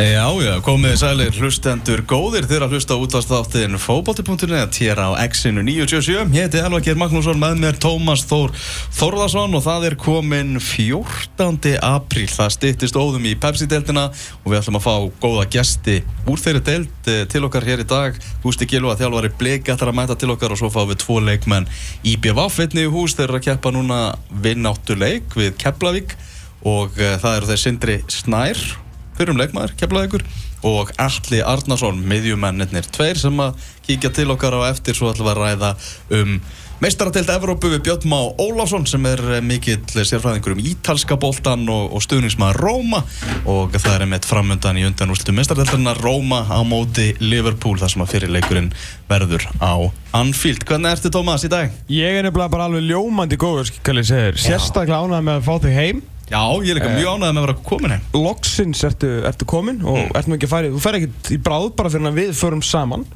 Já, já, komið sælir hlustendur góðir þeirra hlusta útastáttin fókbóti.net hér á X-inu 977 Ég heiti Elva Geir Magnússon með mér Tómas Þór Þórðarsson og það er komin 14. apríl. Það styttist óðum í Pepsi-deltina og við ætlum að fá góða gesti úr þeirri delt eh, til okkar hér í dag. Gústi Gilva, þjálfari Bleik ætlar að mæta til okkar og svo fáum við tvo leikmenn. Í einnig í hús þeir eru að keppa núna vinnáttuleik við Keflavík og uh, það eru þeir Sindri Snær fyrrum leikmaður, keflaðið og Alli Arnarsson, miðjumennir tveir sem að kíkja til okkar á eftir svo ætlum við að ræða um meistarateild Evrópu við Björn Má Ólafsson sem er mikill sérfræðingur um ítalska bóltan og, og stuðningsmaður Róma og það er einmitt framöndan í undan úrslutum meistarateildina Róma á móti Liverpool þar sem að fyrirleikurinn verður á Anfield. Hvernig ertu Tómas í dag? Ég er nefnilega bara alveg ljómandi góður. Sérstaklega ánægð með að fá þig heim. Já, ég er líka mjög ánægð með að vera komin heim. Loksins ertu, ertu komin og mm. ertu nú ekki að fara, þú fer ekki í bráð bara fyrir að við förum saman.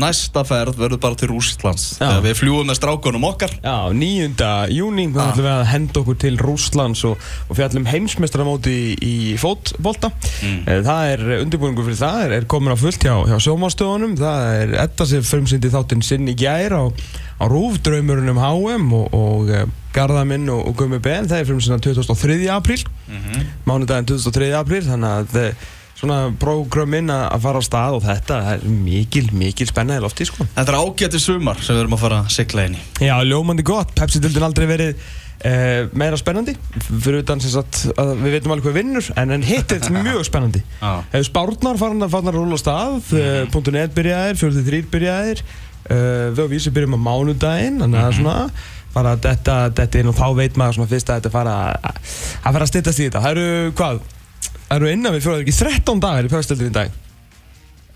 Næsta ferð verður bara til Rúslands þegar við fljúum með strákunum okkar. Já, 9. júni þá ætlum við að henda okkur til Rúslands og, og fjallum heimsmestramóti í, í fótbolta. Mm. Það er undirbúningu fyrir það, er, er komin á fullt hjá, hjá sjómástöðunum. Það er etta sem förmsindi þáttinn sinn í gær á, á Rúfdraumurinn um HM og, og Garðaminn og, og Gumi Ben það er svona 2003. apríl mm -hmm. mánudaginn 2003. apríl þannig að er svona prógraminn að fara á stað og þetta er mikil, mikil spennaði lofti sko. Þetta er ágætið sumar sem við erum að fara að sigla inn í Já, ljómandi gott, Pepsi-dildin aldrei verið eh, meira spennandi fyrir utan sem sagt að við veitum alveg hvað vinnur en, en hitt er mjög spennandi ah. Spárnar farin að fara að rúla á stað mm -hmm. .net byrjaðir, 43 byrjaðir uh, við á vísi byrjum á mánudaginn þannig að mm -hmm. svona fara að detta, detta inn og þá veit maður svona fyrst að þetta fara að fara að stittast í þetta. Það eru hvað? Það eru innan við fjóðar ekki 13 dagar í pöfstöldinu í dag.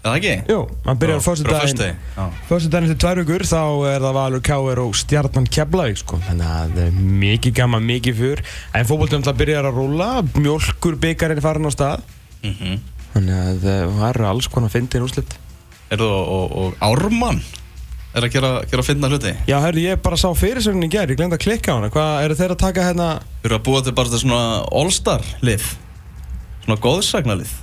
Er það ekki? Jú, mann byrjar á fyrstu daginn. Fyrstu daginn til tvær vikur þá er það Valur Káir og Stjarnan Keflavík sko. Þannig að það er mikið gaman, mikið fyrr. En fókbóltum það byrjar að rúla, mjölkur byggarinn er farin á stað. Mm -hmm. Þannig að það eru alls konar inn úrslitt. Er það og, og Ármann? er að gera, gera að finna hluti Já, hörru, ég bara sá fyrirsögnin í gerð, ég glemdi að klikka á hana Hvað eru þeir að taka hérna Þeir eru að búa til bara svona all-star lið Svona góðsagna lið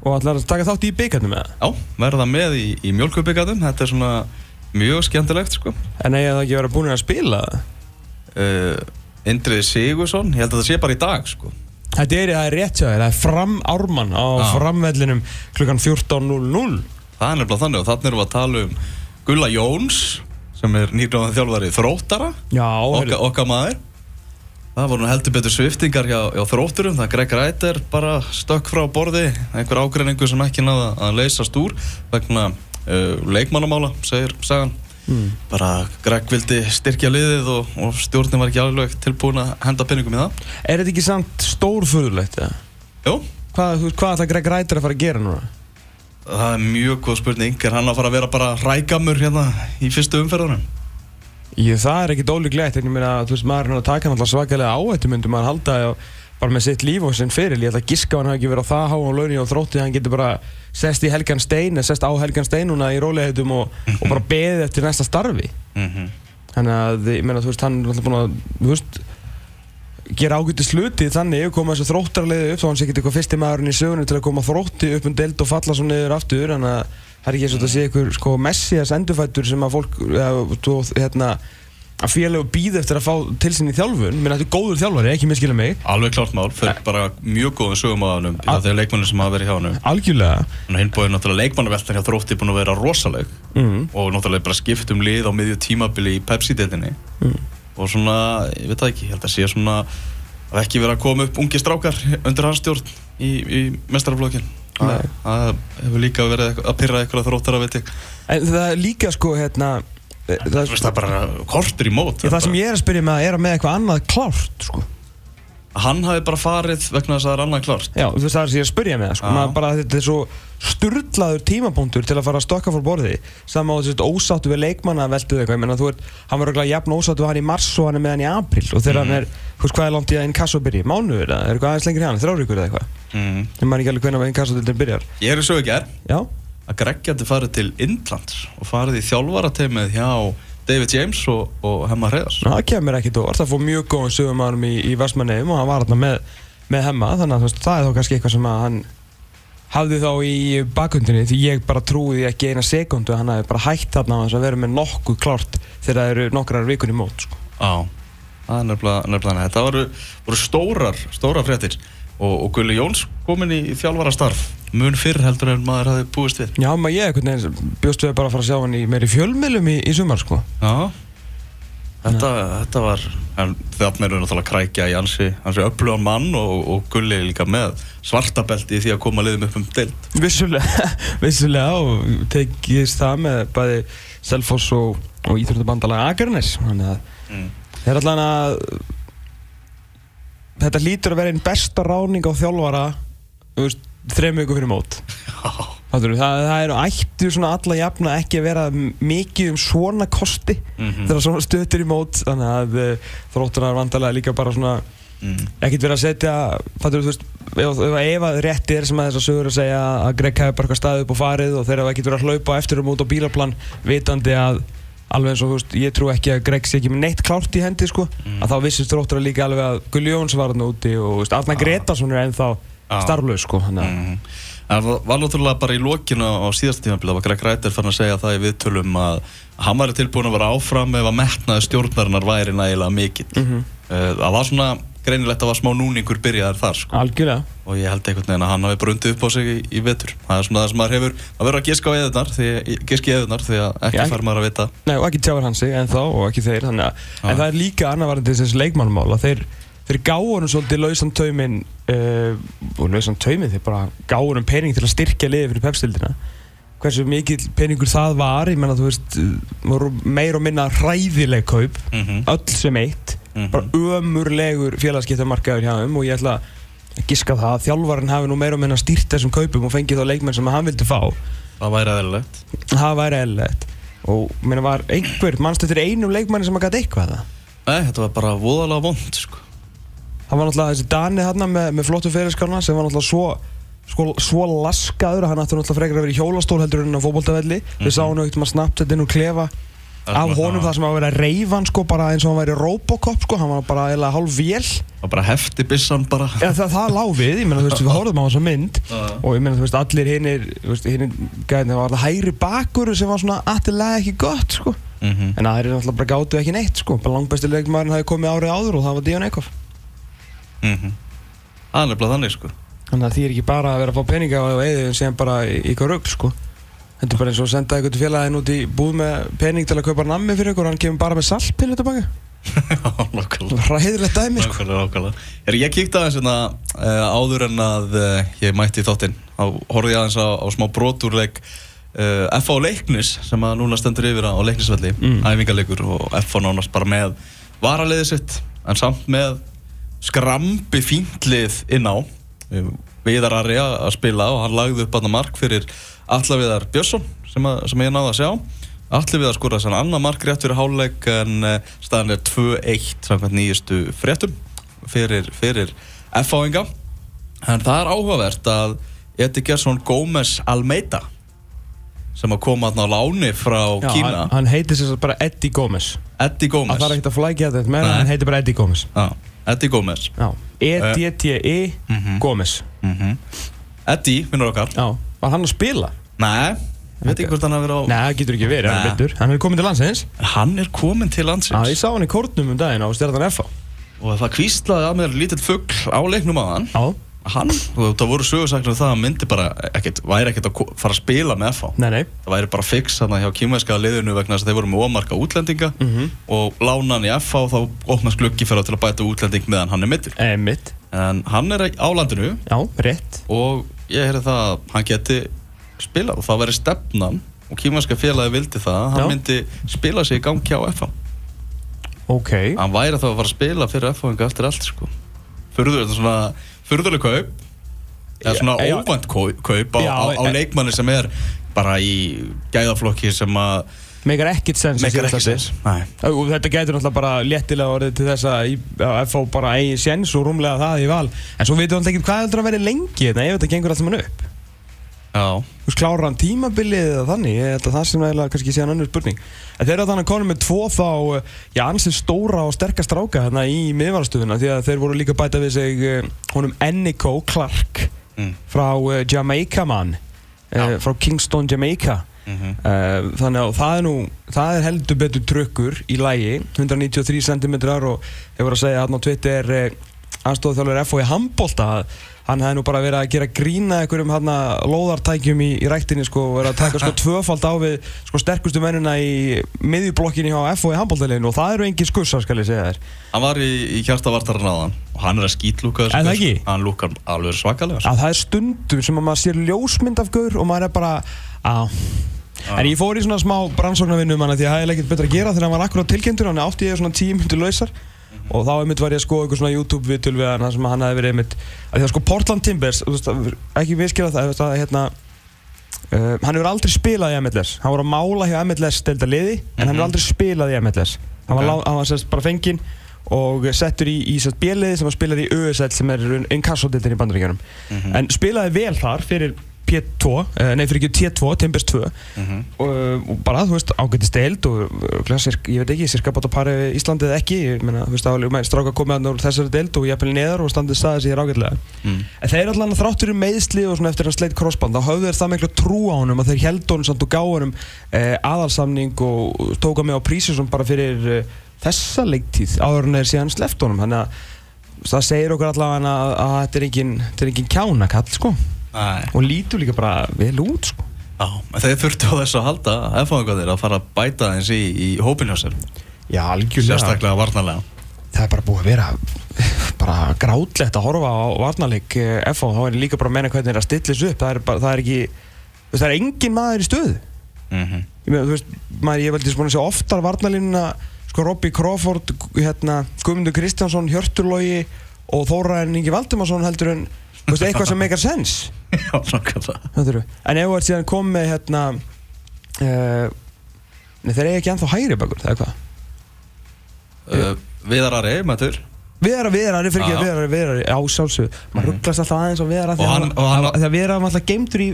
Og ætlar að taka þátt í byggjarnum eða? Já, verða með í, í mjölkubyggjarnum Þetta er svona mjög skemmtilegt sko. En eða það ekki verið búin að spila? Það? Uh, Indrið Sigursson, ég held að það sé bara í dag sko. Þetta er, það er rétt sér, það er fram ármann á Já. framvellinum klukkan 14.00 Það er nefnilega þannig og þannig erum við að tala um Gulla Jóns sem er nýrgráðan þjálfari þróttara. Okka maður það voru heldur betur sviftingar hjá, hjá þrótturum það Greg Reiter bara stökk frá borði einhver ágreiningu sem ekki náða að leysast úr vegna uh, leikmannamála, segir sagan mm. bara Greg vildi styrkja liðið og, og stjórnin var ekki alveg tilbúin að henda pinningum í það Er þetta ekki samt stórföðulegt? Jú Hvað, hvað ætla Greg Reiter að fara að gera núna? Það er mjög góð spurning, er hann að fara að vera bara rækamur hérna í fyrstu umferðunum? Ég, það er ekkit ólíklegt, en ég meina að þú veist maður er hann að taka náttúrulega svakalega áhættu myndum að halda bara með sitt líf og sinn fyrir, ég ætla að giska hann hafi ekki verið á það há og launni og þrótti, hann getur bara sest í helgan stein, sest á helgan stein núna í róleihetum og, mm -hmm. og bara beðið eftir næsta starfi. Mm -hmm. Þannig að ég meina þú veist, hann er alltaf búin að, þú veist, gera ágætti sluti þannig að koma þessu þróttarleiði upp þá hans ekkert eitthvað fyrsti maðurinn í sögunu til að koma þrótti upp um deild og falla svo niður aftur en það er ekki eins og þetta sé einhver sko, messias endurfættur sem að fólk hérna, að félög býð eftir að fá til sinni þjálfun. Menn þetta er góður þjálfari, ekki miskila mig. Alveg klart mál, fyrir eh. bara mjög góðum sögum á hann þegar leikmannir sem hafa verið hjá hann Algjörlega Hinn bóðið náttúrulega leikmannaveltan hjá þrótti búin að vera rosaleg. Mm. og náttúrulega bara skipt um lið á miðju tímabili í Pepsi-deltinni mm. Og svona, ég veit það ekki, ég held að sé svona að ekki vera að koma upp ungi strákar undir hans stjórn í, í mestaraflokkin það hefur líka verið að pyrra eitthvað þróttar að veit ég. En það er líka sko hérna Það, það er bara kortur í mót Það sem ég er að spyrja með er að með eitthvað annað klárt sko Hann hafi bara farið vegna þess að það er annað klárt Já, þú veist það er ég er að spyrja með sko. bara, Þetta er svo sturglaður tímapunktur til að fara að stokka fór borði Saman á þessu ósáttu við leikmanna velduð eitthvað. Menna, er, Hann var röglega jafn ósáttu hann í mars og hann er með hann í april Og þegar mm. hann er, þú veist hvað er langt í að inkasso byrji? Mánuður, er eitthvað aðeins lengri hann, þrjáríkur eða eitthvað? Mm. Ég man ekki alveg hvernig að inkasso til þetta byrjar Að David James og, og Hemma Hreðars það kemur ekkit og það fór mjög góðum sögumannum í, í Vestmanneum og hann var hérna með, með Hemma þannig að það er þá kannski eitthvað sem hann hafði þá í bakhundinni því ég bara trúi því ekki eina sekundu að hann hafi bara hægt þarna á að vera með nokkuð klárt þegar það eru nokkrar vikun í mót sko. Já, það er nefnilega, nefnilega þetta voru, voru stórar, stórar fréttir og, og Gulli Jóns komin í þjálfara starf mun fyrr heldur en maður hafi búist við Já, maður ég veginn bjóst við bara að fara að sjá hann í meiri fjölmiðlum í, í sumar sko. Já Þetta, þetta var, en þarna eru náttúrulega krækja í ansi, ansi öflugan mann og, og Gulli líka með svartabelti í því að koma liðum upp um deild. Vissulega, vissulega og tekist það með bæði Selfoss og, og Íþróttabandala Akarnes þannig að Mm. þeir allan að þetta lítur að vera einn besta ráning á þjálfara veist, þrejum viku fyrir mót það, það eru ættu svona alla jafna ekki að vera mikið um svona kosti Mhm. þegar svona stötur í mót þannig að uh, þróttunar vandalega líka bara svona Mm. ekkert verið að setja fattur, veist, ef, ef, að rétt er sem að þess að sögur að segja að Greg hefur bara eitthvað staðið upp og farið og þeir hafa ekkert verið að hlaupa eftir um út á bílaplan vitandi að alveg eins og þú veist, ég trú ekki að Greg sé ekki með neitt klárt í hendi sko, Mm. að þá vissist þróttunar líka alveg að Gulli Jóns var þarna úti og þú veist, Arna Gretarsson er ennþá Ah. starflaus sko, Mm. Það var náttúrulega bara í lokinu á síðasta tímafélag var Greg Rættir fann að segja það í viðtölum að hann væri tilbúin að vera áfram ef að metnaði stjórnarinnar væri nægilega mikill. Mhm. Uh, það var svona greinilegt að var smá núningur byrjaðar þar sko. algjörlega og ég held einhvern veginn að hann hafi brundið upp á sig í, í vetur. Það er svona það sem maður hefur að vera að giska á eðunar, því, giska í eðunar því að ekki fær maður að vita. Nei, og ekki tjáður hansi en þá og ekki þeir þannig að, en það er líka annar varandi þessi leikmannmál að þeir, þeir gáðunum svolítið lausan tauminn uh, og lausan tauminn þeir bara gáðunum pening til að styrkja liði fyrir pepstildina hversu mikill peningur það var ég menna þú veist uh, voru meir og minna hræðileg kaup Mm -hmm. öll sem eitt bara ömurlegur félagskiptamarkaður hjá þeim og ég ætla að giska það að þjálfarinn hafi nú meir og minna stýrt þessum kaupum og fengið þá leikmenn sem hann vildi fá. Það væri aðeinlegt. það væri eðlilegt. Og minna var einhver mannst eftir einum leikmanni sem að gæti eitthvað það? Nei, þetta var bara voðalega vond, sko. það var náttúrulega þessi Dani hérna með, með flottu fyrirskarna sem var náttúrulega svo sko, svo laskaður að hann ætti náttúrulega frekar að vera í hjólastól heldur en á fótboltavelli. Við sáum hann auðvitað maður snabbt þetta inn og klefa af honum það sem að vera reyfan sko bara eins og hann væri Robocop sko hann var bara eiginlega hálf vél Það var bara hefti bissan bara. ja, það, það lá við, ég meina þú veist við horfðum á þessa mynd Já. og ég meina þú veist allir hinnir hinnir gæðin það var það hægri bakur sem var svona afturlega ekki gott sko Mm -hmm. En það er náttúrulega bara gátu ekki neitt sko Bara langbæsti leikmaðurinn hafi komið árið áður og það var Díon Eikhoff Mhm. Það er nefnilega þannig sko Þannig að því er ekki bara að vera að fá peninga og eða sem bara eitthvað rugl sko Þetta er bara eins og að senda eitthvað félagin út í búð með pening til að kaupa nammi fyrir ykkur og hann kemur bara með saltpillu tilbaka Nákvæmlega Ræðilegt dæmi sko nákvæmlega Er ég kíkti aðeins hérna uh, áður en að uh, ég mætti þáttinn þá horfði ég aðeins á, á smá brotúrleik uh, F.A. Leiknis sem að núna stendur yfir á Leiknisvelli Mm. æfingarleikur og F.A. nánast bara með varaliðið sitt en samt með skrambi fíntlið inn á Uh, Viðar Ari að að spila og hann lagði upp aðna mark fyrir Alla Viðar Björnsson sem, að, sem ég náði að sjá. Allir við að skora þessan annar mark rétt fyrir háluleik en uh, staðan er 2-1 samkvæmt nýjustu fréttum fyrir, fyrir F-áinga. En það er áhugavert að Edi Gersson Gómez Almeida sem að koma þarna á láni frá Já, Kína. hann, hann heitir sér bara Eddie Gómez. Eddie Það Gómez þarf ekkert að flækja þetta með Nei. hann heitir bara Eddie Gómez. Já, Eddie Gómez. Já E-D-T-E Mhm. Gómez. Mm Eddie, vinnur okkar. Já Var hann að spila? Nei, ég veit ekki hvort hann hafi verið á Nei, það getur ekki verið, hann er Nei. vittur Hann er komin til landsins. Hann er komin til Já, landsins ég sá hann í kórnum um daginn á stjárðan F.A. og það kvíslaði að mér lítill fugg á leiknum á hann Já. hann, og það voru sögursaknir um það að hann myndi bara ekkert, væri ekkert að ko- fara að spila með FH Nei, nei. Það væri bara fix hann hjá kýmæska liðinu vegna þess að þeir voru með ómarka útlendinga. Mhm. og lána hann í FH og þá opnast gluggi fyrir til að bæta útlending meðan hann er mittur Emmitt en hann er á landinu. Já, rétt. Og ég heyrði það að hann geti spilað og það væri stefnan og kýmæska félagi vildi það að hann Já. myndi spila sig í gangi á FH Ok hann væri þá að fara að spila fyrir FH eftir allt sko Furður, þetta er svona furðuleg kaup eða svona Já, já. óvænt kau- kaup á, Já, á, á en- leikmanni sem er bara í gæðaflokki sem að Megar ekkert sens meikar sinn. sens Nei. Og þetta getur náttúrulega bara léttilega orðið til þess að FH bara eigi séns og rúmlega það í val. En svo veitum við alltaf ekki hvað heldur að vera lengi þetta ef þetta gengur alltaf mann upp. Já, Þú veist, klárar hann tímabilið eða þannig? Ég held að það sem eiginlega kannski sé hann önnur spurning. En þeir eru þannig að konum með tvo þá eh, Já, ansið stóra og sterkast stráka hérna í miðvarastöðuna Því að þeir voru líka bæta við sig eh, honum Ennico Clark Mm. frá uh, Jamaica man. Uh, frá Kingston, Jamaica Mhm. uh, þannig að það er nú það er heldur betur trukkur í lægi 193 cm og hefur að segja hann á Twitter uh, aðstofþjálfur FO í handbólta að hann hefði nú bara verið að gera grína einhverjum hann lóðartækjum í, í ræktinni sko verið að taka sko tvöfald á við sko sterkustu mennina í miðjublokkinni á FO í handbóltaleginu og það eru engin skussar skal ég segja þér Hann var í, í kjartavartarinn áðan og hann er að skýtlúka það ekki? Hann lúkar alveg svakalega sko. að það er stundum sem að maður sér ljósmynd af gaur og maður er bara á En ég fór í svona smá brannsóknarvinnu hana því að það er ekkert betra að gera þegar hann var akkurat tilkyndur hann átti ég svona tíu myndir lausar. Og þá einmitt var ég að skoða eitthvað svona YouTube-vitul við hann sem hann hefði verið einmitt að því að sko Portland Timbers, ekki viðskila það, þú veist, að hérna uh, hann hefur aldrei spilað í MLS hann var að mála hjá MLS delta liði en hann hefur aldrei spilað í MLS hann var, Ok. lá- hann var sérst bara fenginn og settur í, í sérst B-liði sem hann spilar í USL sem er inkassodildin í bandaríkjunum. Mhm. en spilaði vel þar fyrir P2, eh, nei fyrir ekki T2, Timbers 2 Mhm. og, og bara, þú veist, ágættist deild og sirk, ég veit ekki, cirka bátt að við Íslandi eða ekki, ég meina, þú veist, álega stráka komið að úr þessari deild og jafnvel neðar og standið staðið sér ágætlega. Mm. en þeir allan þráttur um meðsli og svona eftir að sleitt crossband, þá höfðu þeir það miklu trú á honum og þeir held honum samt og gáðu honum eh, aðalsamning og tóka mig á prísi sem bara fyrir eh, þessa leiktíð áður en þeir síðan sleft honum. Þannig að það segir okkur allavega að, að þetta er engin, engin kjánakall, sko Nei. og lítur líka bara vel út, sko. Já, þeir þurftu á þessu að halda F-fangarnir að fara að bæta eins í, í hópin hjá sér. Já, algjörlega. Sérstaklega varnarlega. Það er bara búið að vera bara grátlegt að horfa á varnarleik eh, FH, þá er líka bara að menna hvernig það er að stilla þessu upp, það er, bara, það er ekki það er engin maður í stöðu. Mm ég meina, þú veist, maður, ég veldi svona að sjá oftar varnarlínuna, sko Robby Crawford hérna, Guðmundur Kristjánsson Hjörturlogi og Þóraðin Ingi Valdimarsson heldur en, þú veist, eitthvað sem meikar sens Já, nákvæmlega en ef þú ert síðan komið með hérna uh, nei, þeir eiga ekki ennþá hægri bakur, það er hvað uh, Viðarari, mætur Viðara, viðara, fyrir ekki Já. að viðara, viðara, já sjálfsög maður Mhm. rugglast alltaf aðeins á viðara Og hann- og hann- þegar viðara var alltaf geimtur í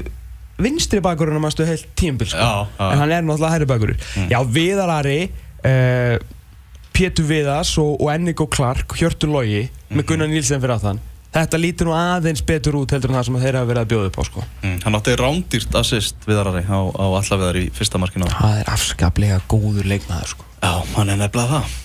vinstri bakurinn að maður stuði heilt tímbil sko. En hann er náttúrulega hægri bakurinn Mm. já, viðarari uh, Pétur Viðas og, og Ennigo Clark Hjörtur Logi með Mhm. Gunnar Nílsen fyrir aftan þetta lítur nú aðeins betur út heldur en það sem þeir hafa verið að bjóða upp á sko. mm. Hann átti rándýrt assist Viðarari á, á allaveðar í fyrsta markinu það er afskaplega góður leikmaður sko. Já, hann er nefnilega það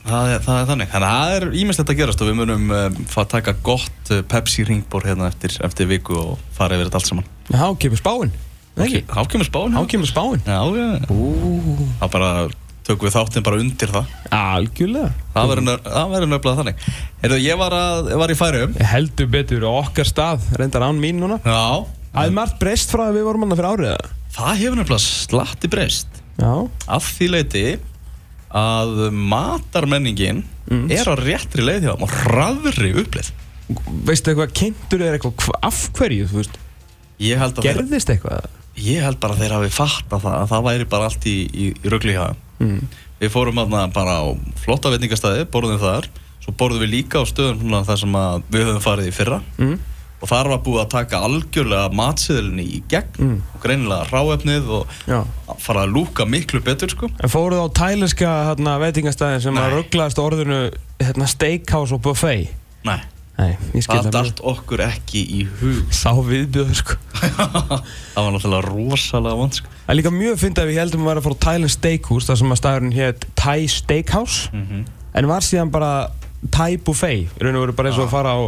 Það er, það er þannig, þannig að það er ímestlegt að gerast og við munum um, fara að taka gott uh, Pepsi ringbór hérna eftir, eftir viku og fara yfir þetta allt saman þá kemur spáin ekki? Þá kemur spáin þá kemur spáin Já, já, Ú, þá bara tökum við þáttinn bara undir það. Algjörlega. Það verður nö- það verður nefnilega þannig. Heyrðu, ég var, að, var í færum heldur betur okkar stað, reyndar án mín núna. Já, Það er margt breyst frá að við vorum annað fyrir árið eða? það hefur nefnilega slatti breyst. Já. Af því leiti að matarmenningin Mm. er á réttri leið hjá þeim og hraðri uppleið Veistu eitthvað, kynntur er eitthvað, hva- af hverju, þú veist? Ég held, að þeir, Gerðist eitthvað? ég held bara að þeir hafi fattað það að það væri bara allt í, í, í Mm. Við fórum aðna bara á flotta veitingastæði, borðum þar Svo borðum við líka á stöðum þar sem að við höfum farið í fyrra Mm. Og þar var búið að taka algjörlega matsiðilni í gegn Mm. Og greinilega ráefnið og fara að lúka miklu betur sko En fóruð á tæliska hérna, veitingastæðin sem að Nei. rugglaðist orðinu hérna, steakhouse og buffet Nei, Nei, það það dalt okkur ekki í hug. Sá viðbjöður sko. Það var náttúrulega rosalega vond sko. Það er líka mjög fyndið að við heldum að vera að fara á Thailand Steakhouse þar sem að staðurinn hétt Thai Steakhouse mm en var síðan bara Thai Buffet. Í raun og veru bara eins og að fara á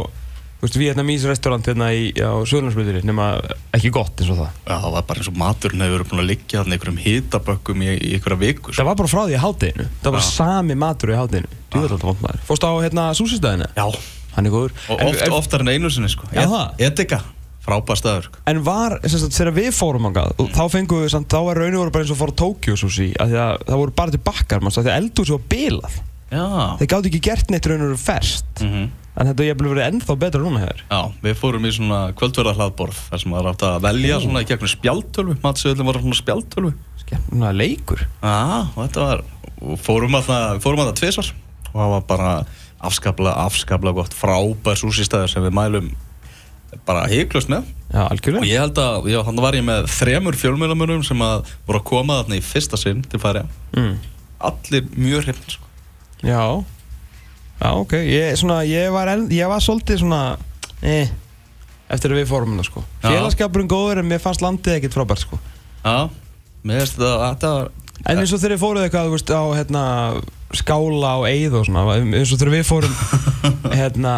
Vietnamese restaurant hérna í, á Söðlandsbyrðinni nema ekki gott eins og það. Já, það var bara eins og maturinn hefur verið búin að liggja þarna í einhverjum hitabökkum í, í einhverja viku sko. Það var bara frá því í hátteginu Það var Já. sami matur í vond maður. Fórst á hérna súsistæðinu Já, Hann er góður. Og oft, oftar en einu sinni sko. Það? Etika, frábær staður sko. En var, þegar við fórum angað og þá fengum við, þá var raun og voru bara eins og sushi að því að það voru bara til bakkar manns, að því að eldhúsi var bilað. Já. Þeir gátt ekki gert neitt raun og voru ferst mm en þetta hefði verið ennþá betra núna hér Já, við fórum í svona kvöldverða hlaðborð þar sem maður átti að velja svona í gegnum spjaltölvu Matsöðlum var svona spjaltölvu skemmuna leikur. Já, og þetta var fórum að það, fórum að það tvisvar. Og það var bara afskaplega, afskaplega gott frábær súsistæður sem við mælum bara heiklust með. Já, og ég held að, já, hann var ég með þremur fjölmjölamönum sem að voru að koma þarna í fyrsta sinn til færi mm. allir mjög hrifn sko. Já. Já, ok, ég, svona, ég var, ég var svolítið svona eh, eftir að við fórum hérna sko. Félagskapurinn góður en mér fannst landið ekkert frábært sko. Já, mér finnst þetta, þetta var En eins og þegar þið fóruð eitthvað, þú veist, á hérna, skála og eið og svona, eins og þegar við fórum hérna,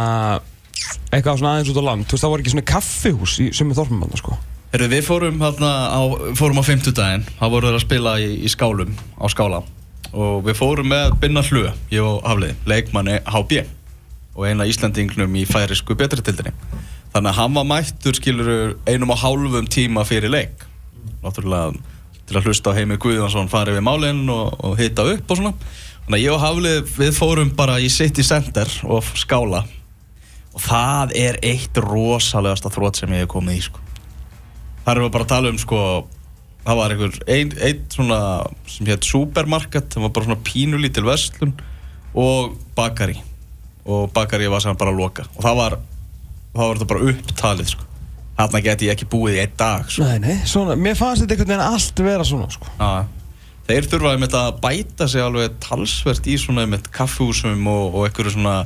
eitthvað svona aðeins út á land, þú veist, það voru ekki svona kaffihús í sömu þorfum hann, sko. Herru, við fórum hérna á, fórum á fimmtudaginn, það voru þeir að spila í, í skálum, á skála og við fórum með Binna Hlu, ég og Hafliði, leikmanni HB og eina Íslandingnum í færisku betritildinni. Þannig að hann var mættur, skilur, einum og hálfum tíma fyrir leik. Náttúrulega til að hlusta á Heimi Guðvansson farið við málinn og, og hita upp og svona. Þannig að ég og Haflið, við fórum bara í City Center og skála og það er eitt rosalegasta þrótt sem ég hef komið í, sko. Það erum við bara að tala um sko það var einhver einn ein svona sem hétt supermarket, það var bara svona pínulítil verslun og bakari og bakari var sem bara að loka og það var, það var þetta bara upptalið sko þarna geti ég ekki búið í einn dag sko. Nei, nei, svona, mér fannst þetta einhvern veginn allt vera svona, sko. Já, þeir þurfa einmitt að bæta sig alveg talsvert í svona einmitt kaffehúsum og, og einhverju svona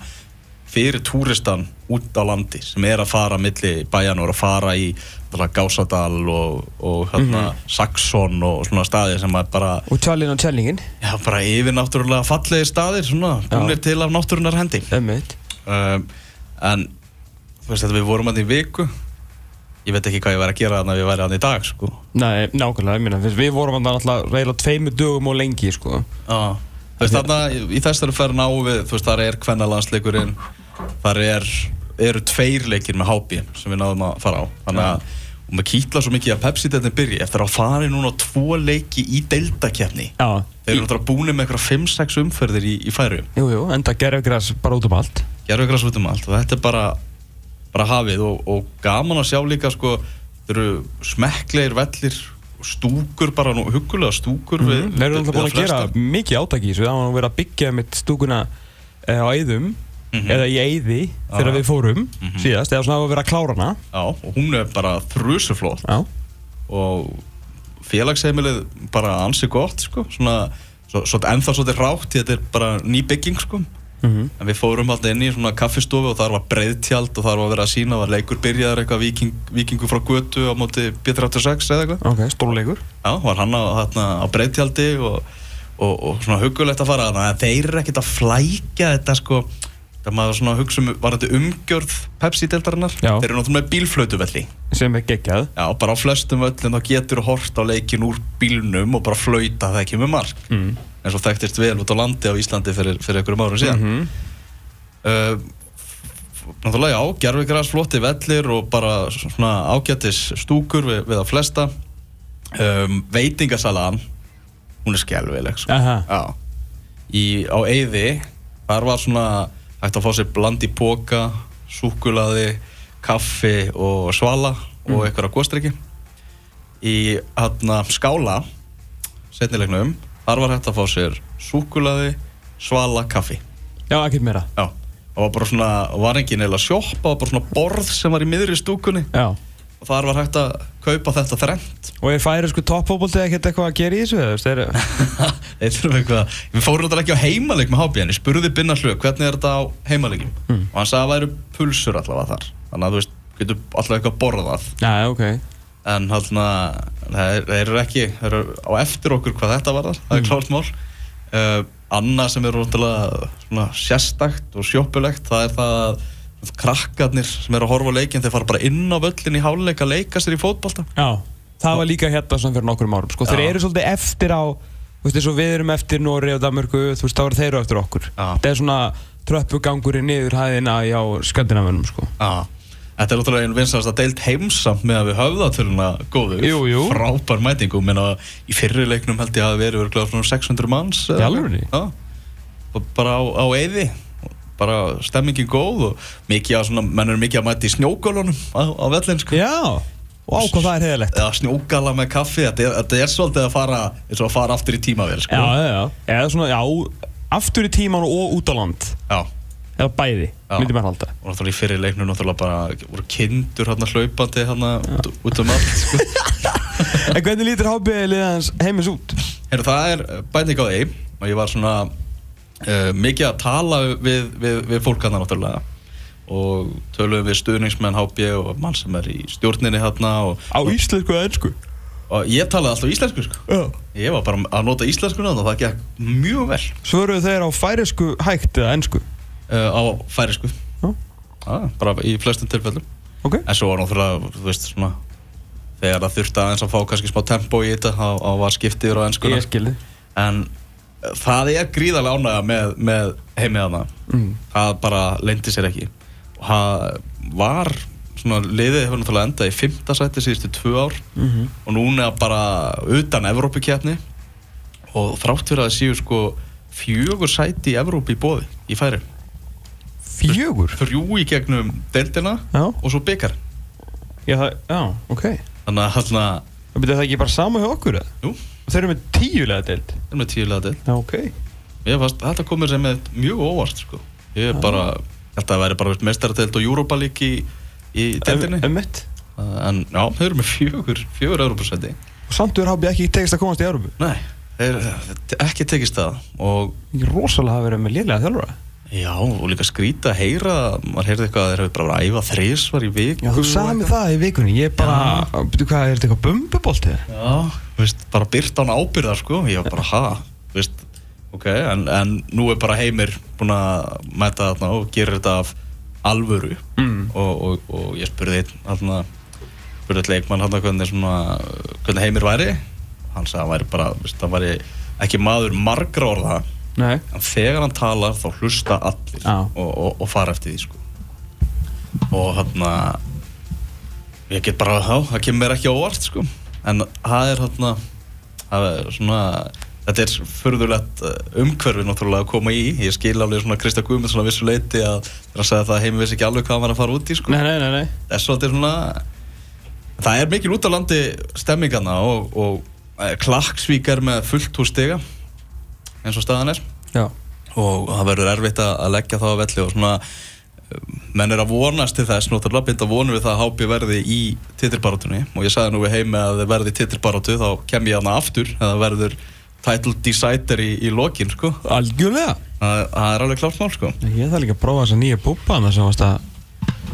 fyrir túristan út á landi sem er að fara milli bæjan og er að fara í Gásadal og, og hérna Saxon og svona staði sem er bara, Og tjálinn og tjælningin, já, bara yfir náttúrulega fallegi staðir svona, búinir til af náttúrunar hendi. Um, en þú veist þetta við vorum að í viku ég veit ekki hvað ég væri að gera þannig að við væri að í dag sko Nei, nákvæmlega, ég minna, við vorum alltaf reyla tveimu dögum og lengi, sko. Já, þú veist þarna í þessari ferð ná við, þú veist þar er kvennalandsleikurinn, þar er, eru tveir leikir með HB sem við náðum að fara á, þannig að og maður kýtla svo mikið að Pepsi-deltin byrji eftir að fara núna á tvo leiki í deildakefni Já. þeir eru náttúrulega búin með eitthvað 5-6 umferðir í, í færu Jú, jú, enda gerðugræs bara út um allt. gerðu ykkur að út um allt og þetta er bara, bara hafið og, og gaman að sjá líka sko, þeir eru smekklegir vellir stúkur bara, nú, hugulega stúkur við, Mm. Þeir eru alltaf við búin að gera mikið átaki það var að vera að byggja mitt stúkuna eh, á Eyðum, Mhm. eða í Eyði, þegar Já. við fórum síðast, eða svona að vera að klára hana. Já, og hún er bara þrjusuflott og félagsheimilið bara ansi gott sko, svona, svo, svo, ennþá svolítið rátt því þetta er bara ný bygging sko Mm en við fórum alltaf inn í svona kaffistofu og þar var breiðtjald og þar var verið að sína var leikur byrjaður eitthvað viking, vikingu frá götu á móti B36 eða eitthvað. Ok, stórleikur. Já, var hann á, á breiðtjaldi og, og, og svona hugulegt að fara þannig að þeir eru ekkert að flækja þetta sko það maður svona hugsa um var þetta umgjörð Pepsi-deltarinnar þeir eru náttúrulega með bílflötuvelli Sem er geggjað. Já, bara á flestum öllum þá getur hort á leikin úr bílnum og bara flauta það ekki með mark Mm. eins og þekktist vel út á landi á Íslandi fyrir, fyrir einhverjum árum síðan Mhm. uh, Náttúrulega já, gerfigræs flotti vellir og bara svona ágættis stúkur við, við að flesta um, Veitingasalan hún er skelvileg sko. Í, á Eyði þar var svona hægt að fá sér bland í póka súkulaði, kaffi og svala og einhverja góstriki í hérna skála setnilegnum, þar var hægt að fá sér súkulaði, svala, kaffi Já, ekkert meira. Já, það var bara svona, var engin eða sjoppa, það var bara svona borð sem var í miðri stúkunni Já. Og þar var hægt að kaupa þetta þrennt Og er færi sko toppfóbolti ekkert eitthvað að gera í þessu? Þeir, þurfum eitthvað, við fórum náttúrulega ekki á heimaleik með en ég spurði Binna Hlu, hvernig er þetta á heimaleikjum Mm. og hann sagði að það væru pulsur allavega þar þannig að þú veist, getur allavega eitthvað borðað já, ok. en hérna, þeir, þeir eru ekki þeir eru á eftir okkur hvað þetta var það er klárt mál uh, annað sem er svona sérstakt og sjoppulegt það er það að krakkarnir sem eru að horfa á leikin þeir fara bara inn á völlin í háluleik að leika sér í fótbolta Já. Það var líka hérna svona fyrir nokkrum árum. Sko, þeir eru svolítið eftir á, þú veist, við erum eftir Nóri og Danmörku, þú veist, þá eru þeir á eftir okkur. Það er svona tröppugangurinn niður hæðina hjá skandinavunum, sko. Þetta er náttúrulega einn vinsast að deilt heimsamt með að við höfðatöluna góður Jú, jú. frábær mætingu, menna í fyrri leiknum held ég að það verið verið svona 600 manns Í bara á, á eyði bara stemmingin góð og mikið að svona, menn eru mikið að mæta í snjógálunum á, á vellin sko Já. Og á hvað það er heiðalegt. eða snjógala með kaffi, þetta er, þetta er svolítið að fara að fara aftur í tímavél sko Já, já, já. Eða svona, já, aftur í tíman og út á land. Já. Eða bæði, myndi maður halda. og náttúrulega í fyrir leiknum náttúrulega bara voru kindur hérna hlaupandi hérna út, út um allt sko En hvernig lítur hábíðið liðans heimis út? Heru, það er bæting á því og ég var svona uh, mikið að tala við, við, við fólk hann náttúrulega og töluðum við stuðningsmenn HB og mann sem er í stjórninni hérna og, Á íslensku eða ennsku? og ég talaði alltaf íslensku sko. Já. Ég var bara að nota íslensku og það gekk mjög vel Svöruðu þeir á færisku hægt eða ennsku? uh, á færisku. Já. Já, bara í flestum tilfellum. Ok. En svo var náttúrulega, þú veist, svona þegar það þurfti aðeins að fá kannski smá tempo í þetta þá þá var skiptið á ennskuna. Ég skilði. En það er gríðarlega ánægða með, með heimiðana. Mm. Það bara lendi sér ekki. Og það var, svona, liðið hefur náttúrulega endað í fymta sæti síðustu tvö ár Mm og núna bara utan Evrópukefni og þrátt fyrir að það séu sko fjögur sæti í Evrópu í bóði í færi. Fjögur? Þrjú í gegnum deildina Já. og svo byggar. Já, já, ok. Þannig að Það byrja það ekki bara sama hjá okkur eða? jú, þeir eru með tíulega deild. við erum með tíulega deild. Já, ok. Ég fannst, þetta komur sem með mjög óvart sko. Ég er bara, það væri bara mestaradeild og League í, í deildinni. Emmett. En já, þau eru með fjögur, fjögur Evrópusæti. Og samt er HB ekki tekist að komast í Európu. Nei, þeir ekki tekist það og Ekki rosalega hafa verið með lélega þjálfara. Já, og líka skrýta heyra maður heyrði eitthvað að þeir hefur bara verið að æfa þrísvar í viku Já, þú sagði mér það í vikunni. Ég bara, byrju hvað, er þetta eitthvað bumbuboltið? Veist, bara byrt án ábyrðar sko ég var bara, ha, veist ok, en, en nú er bara heimir búin að mæta þarna og gerir þetta af alvöru Mm. og, og, og ég spurði þarna, spurði einn leikmann hann hvernig, svona, hvernig heimir væri hann sagði að hann væri bara, veist, hann væri ekki maður margra orða Nei. en þegar hann talar þá hlusta allir Já. og, og, og fara eftir því sko. og hann ég get bara þá, það kemur ekki á óvart sko. En það er það er svona þetta er förðulegt umhverfi náttúrulega að koma í ég skil alveg svona Krista Guðmundsson að vissu leiti að það segja það að heimi vissi ekki alveg hvað var að fara út í sko. Nei, nei, nei, að er svona það er mikil út á landi stemmingana og, og eh, Klaksvík er með fullt hús stiga eins og staðan er Já. og það verður erfitt að að leggja það á velli og svona menn er að vonast til þess náttúrulega binda vonum við það að hápi verði í titilbarátunni og ég sagði nú við heimi að verði í titilbarátu þá kem ég hana aftur eða verður title decider í, í lokin sko Algjörlega. það, það er alveg klárt mál sko Ég þarf líka að prófa þessa nýja búbana sem varst að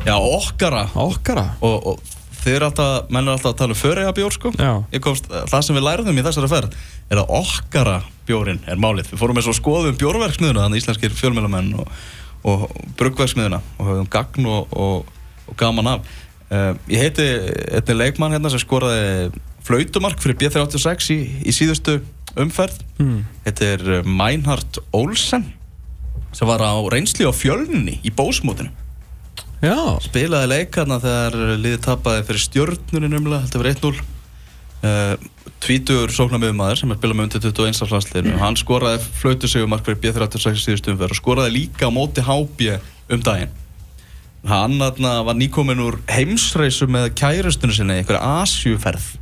já okkara okkara. og, og þið er alltaf, menn er alltaf að tala um föreja bjór sko Já. Ég komst, það sem við lærðum í þessari ferð er að okkara bjórin er málið við fórum eins og skoðum bjórverksmiðuna þannig íslenskir fjölmjölamenn og, og bruggverksmiðuna og höfum gagn og, og, og gaman af uh, ég heiti einnig leikmann hérna sem skoraði flautumark fyrir B36 í, í síðustu umferð Mm. þetta er uh, Meinhard Olsen sem var á reynsli á fjölninni í bósmótinu Já. spilaði leik hérna þegar liðið tapaði fyrir stjörnurinn umlega, þetta var 1-0 uh, Tvítur sóknarmiðumæður sem er spilað með undir 21. landsliðinu hann skoraði flautu sigumark fyrir B36 síðustu umferð og skoraði líka á móti HB um daginn hann hérna, var nýkominn úr heimsreisu með kærustunni sinni í einhverja Asjuferð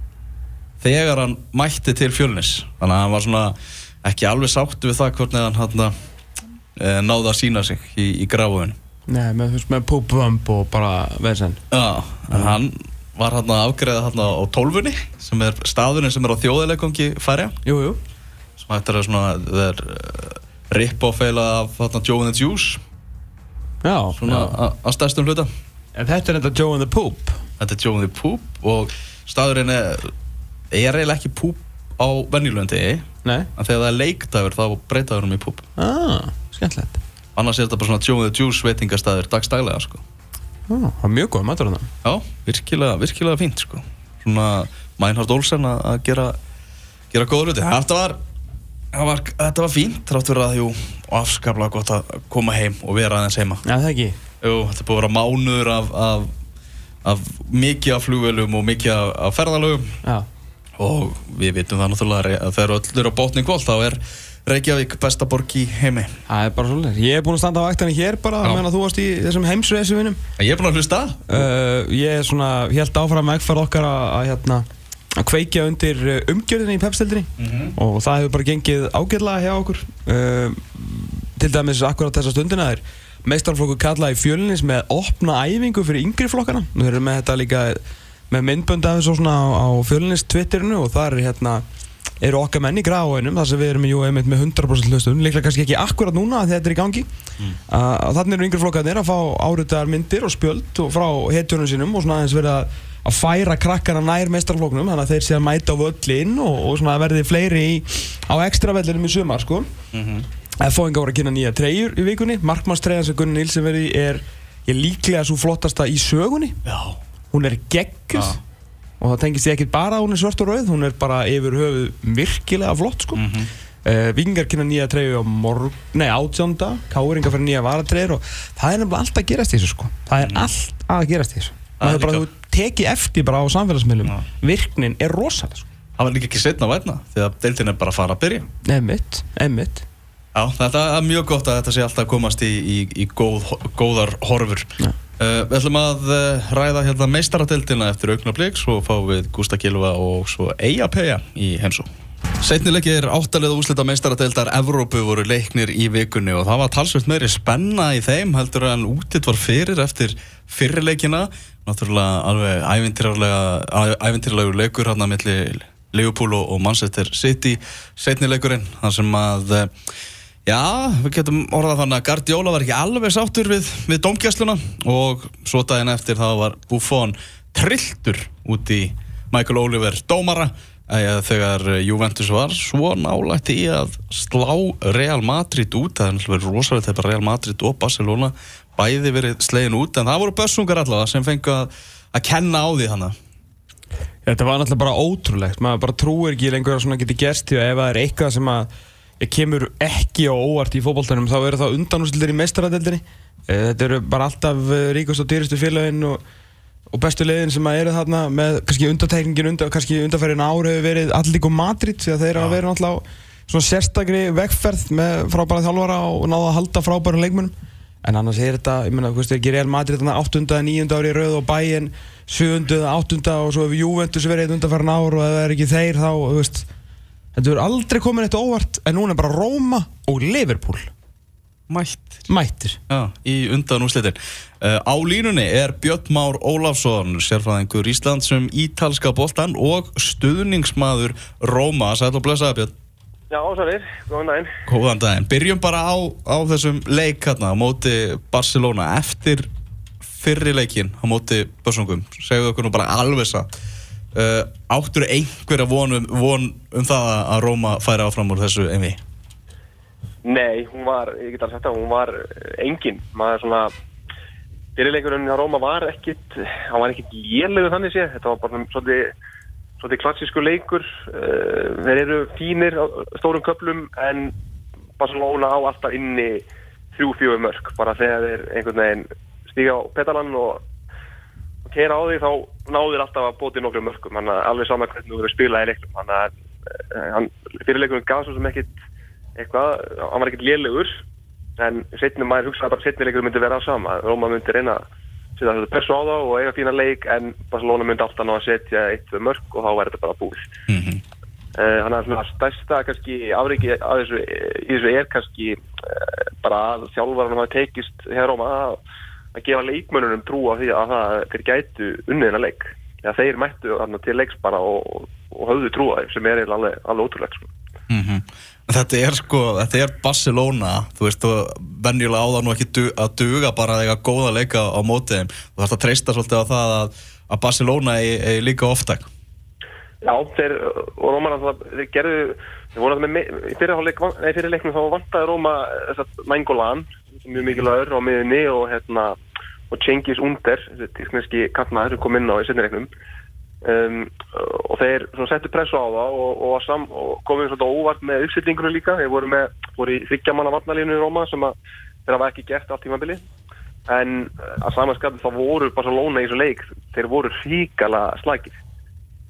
þegar hann mætti til fjölnis þannig að hann var svona ekki alveg sáttu við það hvernig hann hérna, uh, náði að sína sig í, í gráfunu Nei, með, með púbvömb og bara vesen. Já, en hann var hann að afgreða hann á tólfunni sem er staðurinn sem er á þjóðilegangi færja Jú, jú. sem hættir að svona það er uh, rip-off-eila af hann Joe and the Juice Já. svona að stærstum hluta En þetta er þetta Joe and the Poop. þetta er Joe and the Poop og staðurinn er er eiginlega ekki Poop á venjulöndi Nei. en þegar það er leikdagur þá breytaður hann í Poop Ah, skemmtilegt. annars er þetta bara svona Joe and the Juice veitingastæður dagstælega sko það er mjög góð matur hann. Já, virkilega, virkilega fínt sko. Svona Meinhard Olsen að gera, gera góða hluti. Þetta var, það var, þetta var fínt, þrátt fyrir að jú, afskaplega gott að koma heim og vera aðeins heima. Já, það ekki. Jú, þetta búið að vera mánuður af, af, af mikið af flugvelum og mikið af, af ferðalögum Já. og við vitum það náttúrulega að þegar öll eru á botni kvöld þá er Reykjavík besta borg í heimi. Það er bara svolítið. Ég er búinn að standa á vaktinni hér bara, meðan að þú varst í þessum heimsreysu vinum. Ég er búin að hlusta. Uh, ég er svona, helt áfram vegferð okkar að, að, hérna, að kveikja undir uh, umgjörðinni í pepstildinni Mm og það hefur bara gengið ágætlega hjá okkur. Uh, til dæmis akkurat þessa stundina er meistarflokkur kallað í fjölinis með opna æfingu fyrir yngri flokkana. Við með þetta líka með myndbönd af þessu svona á, á fjölinis Twitterinu og það er hérna eru okkar menn í gráinum þar sem við erum jú einmitt með 100% hlustun líklega kannski ekki akkurat núna að þetta er í gangi mm. uh, þannig eru yngri flokkarnir að fá áritaðar myndir og spjöld og frá hetjunum sínum og svona aðeins verið að, að færa krakkana nær meistarfloknum þannig að þeir sé að mæta á völlin og, og svona verði fleiri í, á ekstra vellinum í sumar sko mm -hmm. F.O.inga voru að kynna nýja treyjur í vikunni markmannstreyjan sem Gunni Nilsen verði er, er líklega svo flottasta í sögunni Já. hún er gegguð og það tengist ég ekkert bara að hún er svart og rauð hún er bara yfir höfuð virkilega flott sko mm -hmm. uh, vikingar kynna nýja treyju á morg, nei átjónda káringar fyrir nýja varatreyjur og það er nefnilega allt að gerast í þessu sko það er mm. allt að gerast í þessu það er bara þú teki eftir bara á samfélagsmiðlum ja. virknin er rosalega sko það var líka ekki setna að vætna því að deiltin er bara að fara að byrja einmitt, einmitt Já, þetta er mjög gott að þetta sé alltaf komast í, í, í góð, góðar horfur ja. Uh, við ætlum að uh, ræða hérna meistaradeildina eftir augnablík svo fáum við Gústa Kilva og svo Eija Peja í heimsó Setnileggi er áttalega úslita meistaradeildar Evrópu voru leiknir í vikunni og það var talsveit meiri spenna í þeim heldur en útitt var fyrir eftir fyrirleikina náttúrulega alveg ævintýralegu leikur hérna melli Leopold og Manchester City. Setnilegurinn þar sem að uh, Já, við getum orðað þannig að Guardiola var ekki alveg sáttur við, við domgjastluna og svo daginn eftir þá var Buffon trilltur út í Michael Oliver dómara. Þegar Juventus var svo nálægt í að slá Real Madrid út, það er náttúrulega rosalega þegar Real Madrid og Barcelona bæði verið slegin út en það voru börsungar allavega sem fengi að, að kenna á því þannig Þetta var náttúrulega bara ótrúlegt, maður bara trúir ekki lengur að svona geti gerst því að ef það er eitthvað sem að kemur ekki á óvart í fókbóltanum þá eru það undanústildir í meistaradeldinni eh, þetta eru bara alltaf eh, ríkast og dýristu félaginn og, og bestu leiðin sem eru þarna með kannski undantekningin undan, kannski undanferðin ára hefur verið Allík og Madrid því að þeir eru að vera náttúrulega svona sérstakri vegferð með frábæra þjálfara og náða að halda frábæra leikmunum en annars er þetta, ég menna, þú veist, ekki Real Madrid 8. og 9. ári í rauð og bæinn 7. og 8. og svo hefur Juventus verið undanferðin ára og ef það er ekki þeir þá, þú veist Þetta verður aldrei komin eitt óvart en núna er bara Róma og Liverpool. Mætt. Mættir. Já, í undan úslitin uh, Á línunni er Björn Már Ólafsson sérfræðingur Íslandsum ítalska boltan og stuðningsmaður Róma. Sæl og blessaði Björn. Já, sælir, góðan daginn. Góðan daginn, byrjum bara á, á þessum leik hérna á móti Barcelona. Eftir fyrri leikin á móti Börsungum segðu okkur nú bara alveg satt Uh, áttur einhverja von um, von um það að Róma færi áfram úr þessu envi? Nei, hún var, ég get alveg sagt að hún var engin, maður svona fyrirleikurinn á Róma var ekkit hann var ekkit lélegu þannig sé þetta var bara svolítið, svolítið klassísku leikur. Uh, þeir eru fínir á stórum köplum en Barcelona á alltaf inni þrjú-fjóðu mörg, bara þegar þeir einhvern veginn stíga á petalann og keira á því þá náður alltaf að bóti nokkru mörgum hann er alveg saman hvernig þú verður spilað í leiknum. Hann er eh, fyrirleikunum gaf svo sem ekkit eitthvað hann var ekkit lélugur en setnum maður hugsaði bara setni leikur myndi vera á sama. Róma myndi reyna að setja þetta pressu á þá og eiga fína leik en Barcelona myndi alltaf ná að setja eitt mörg og þá verður þetta bara búið. Mm -hmm. uh, hann er svona stærsta kannski afriki þessu, í þessu er kannski uh, bara að þjálfvarnum hafa tekist hér Róma að að gefa leikmönunum trú á því að það þeir gætu unniðina leik. Ja, þeir mættu til leiks bara og, og höfðu trú á þeim sem er alveg, alveg ótrúlega sko. mm -hmm. Þetta er sko, þetta er Barcelona. Þú veist, þú venjulega á það nú ekki du, að duga bara eiga góða leika á mótið þeim, þú þarfst að treysta svolítið á það að, að Barcelona er, líka oftak Já, þeir, og Róman að þeir gerðu, þeir voru að með fyrir leiknum þá vantaði Róma Mængolan mjög mikilvægur á miðunni og hérna og Cengiz Under, þessi tískneski kantmaður sem kom inn á í setniregnum um, og þeir settu pressu á það og, og, sam, og komið svona óvart með uppsettingunum líka. Þeir voru voru í þryggjamanna vatnalínu í Róma sem að þeirra var ekki gert allt tímabili en að samanskapið þá voru Barcelona í þessu leik þeir voru ríkala slagir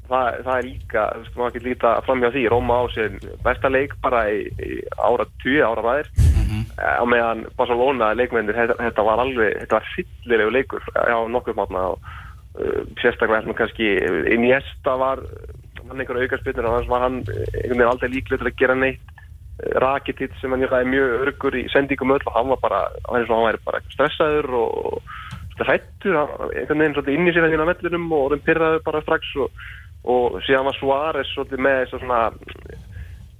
það, það er líka, þú veist, maður getur líta fram hjá því, Róma á sér besta leik bara í, í ára 20, ára ræðir mm -hmm. á meðan Barcelona leikmennir, þetta, þetta var alveg þetta var fyllilegu leikur á nokkuð mátna og uh, sérstaklega kannski Iniesta var hann einhverju aukarspilnir og þannig var hann einhvern veginn aldrei líklega til að gera neitt Rakitic sem hann er mjög örgur í sendingum öll og hann var bara, hann var bara stressaður og hættur, einhvern veginn inn í sér að hérna mellunum og orðin pyrraður bara strax og og síðan var Suárez svolítið með þess svona,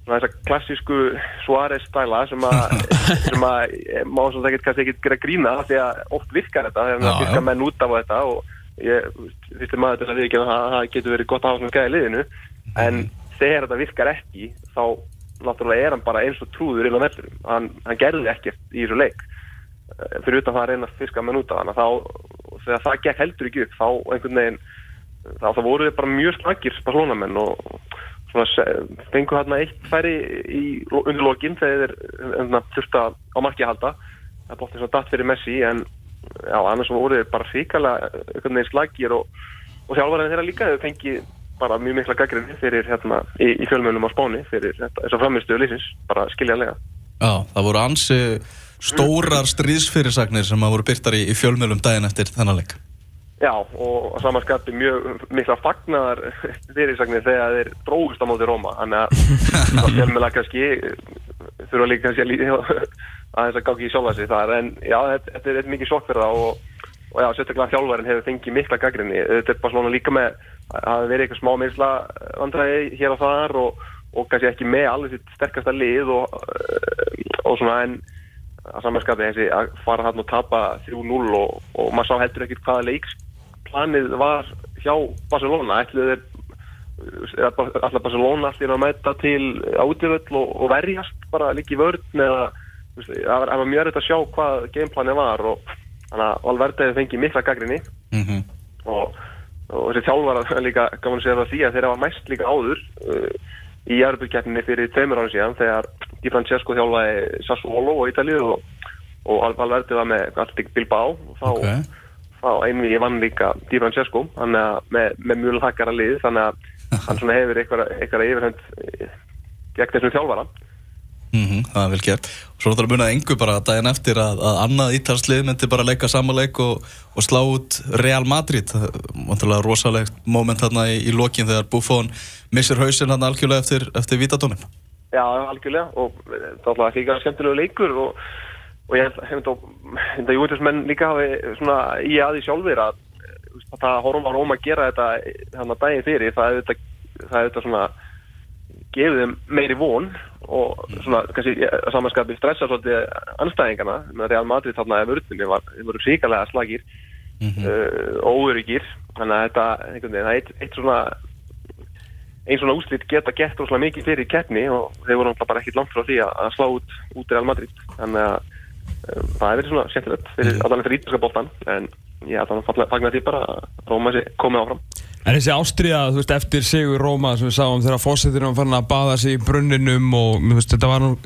svona þessa klassísku Suárez stæla sem að, sem að eh, má svolítið ekkert kannski ekkert gera grína því að oft virkar þetta þegar það virkar menn út af þetta og ég fyrst maður til að við ekki að það getur verið gott að hafa svona gæði liðinu. En þegar þetta virkar ekki þá náttúrulega er hann bara eins og trúður inn á vellurum, hann, hann gerði ekkert í þessu leik Eh, fyrir utan það að reyna að fiska menn út af hann þá, þegar það gekk heldur ekki upp þá einhvern veginn þá, þá voru þið bara mjög slagir Barcelona-menn og fengu hérna eitt færi undir lokin þegar þeir þurftu að á marki að halda það bótti svona datt fyrir Messi en já, annars voru þið bara ríkala einhvern veginn slagir og, og þjálfarinn þeirra líka þau fengi bara mjög mikla gaggrinni fyrir hérna í, í fjölmjölum á Spáni fyrir þetta, þess að framistuðu lýsins, bara skiljanlega Já, það voru ansi stórar stríðsfyrirsagnir sem að voru byrtar í, í fjölmjölum daginn eftir þennan leik. Já, og að samanskapi mjög mikla fagnar fyrirsagnir þegar þeir dróðust á móti Róma. Þannig að það fjölmjöla kannski þurfa líka kannski að líða aðeins að gáki í sjálfa sig þar. En já, þetta, þetta er mikið sjokk fyrir það og, og já, sérstaklega þjálfærin hefur fengið mikla gaggrinni þetta er bara svona líka með að það veri eitthvað smá meðsla vandræði hér og þar og, og kannski ekki með alveg sitt sterkasta lið og, og svona en að samanskapi þessi að fara hann og tapa 3-0 og, og maður sá heldur ekkert hvaða leiksplanið var hjá Barcelona. Ætluð þeir alltaf Barcelona allir að mæta til átivöll og, og verjast bara líka í vörn eða það var, var mjög erfitt að sjá hvað gameplanið var og þannig að Valverde hefði fengið mikla gaggrinni Mm og, og þessi þjálfara líka gaman að segja það því að þeir hafa mæst líka áður uh, í Jarbjörnkeppninni fyrir tveimur árum síðan þegar Di Francesco þjálfaði Sassuolo og Ítalíu og, og Al- Valverde var með Atletic Bilbao. Og þá, Ok. þá einvið vann líka Di Francesco með, með mjög þakkara lið þannig að hann svona hefur eitthvað, yfirhönd eh, gegn þessum þjálfara -hmm, það er vel gert. Svo náttúrulega munið engu bara daginn eftir að, að annað ítalslið myndi bara leika samanleik og, og slá út Real Madrid. Náttúrulega rosalegt moment þarna í, í lokin þegar Buffon missir hausinn hann algjörlega eftir, eftir vítadómin. Já, algjörlega og það var alltaf líka skemmtilegu leikur og, og ég held að þetta júintismenn líka hafi svona í aði sjálfur að að það horfum að gera þetta þannig að daginn fyrir það er þetta, svona gefið þeim meiri von og svona kannski samanskapi stressa svolítið anstæðingana með Real Madrid þarna ef urðinni var, þeir voru ríkalega slagir Mhm. uh, óöryggir þannig að þetta, einhvern veginn, það er eitt, eitt svona einn svona úslit geta gett rosalega mikið fyrir keppni og þeir voru bara ekkit langt frá því að, slá út út Real Madrid. Þannig að það er verið svona skemmtilegt fyrir, Mhm. allan fyrir ítalska boltan en ég ætla að fagna því bara að Róma sé komið áfram En þessi ástriða, þú veist, eftir Sigur Róma sem við sáum þegar fósittir var farin að baða sig í brunninum og veist, þetta var nú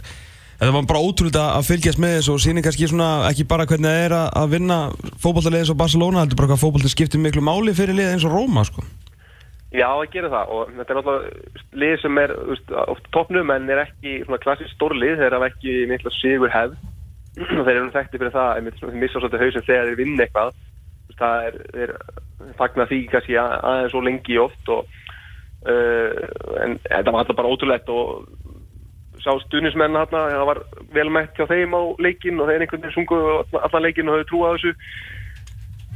Þetta var bara ótrúlega að fylgjast með þessu og sýnir kannski svona ekki bara hvernig það er að, vinna fótballtalið eins og Barcelona, heldur bara hvað fótballtið skiptir miklu máli fyrir lið eins og Róma, sko. Já, það gerir það og þetta er náttúrulega lið sem er þú veist, oft toppnum en er ekki svona klassísk stórlið, þeir hafa ekki mikla sigur hefð og þeir eru þekkti fyrir það einmitt þeir missa svolítið hausinn þegar þeir vinna eitthvað það er, þeir fagna því kannski að- aðeins svo lengi oft og uh, en þetta var alltaf bara ótrúlegt og sá stuðnismenn hérna, það var vel mætt hjá þeim á leikinn og þeir einhvern veginn sungu allan- leikinn og höfðu trú á þessu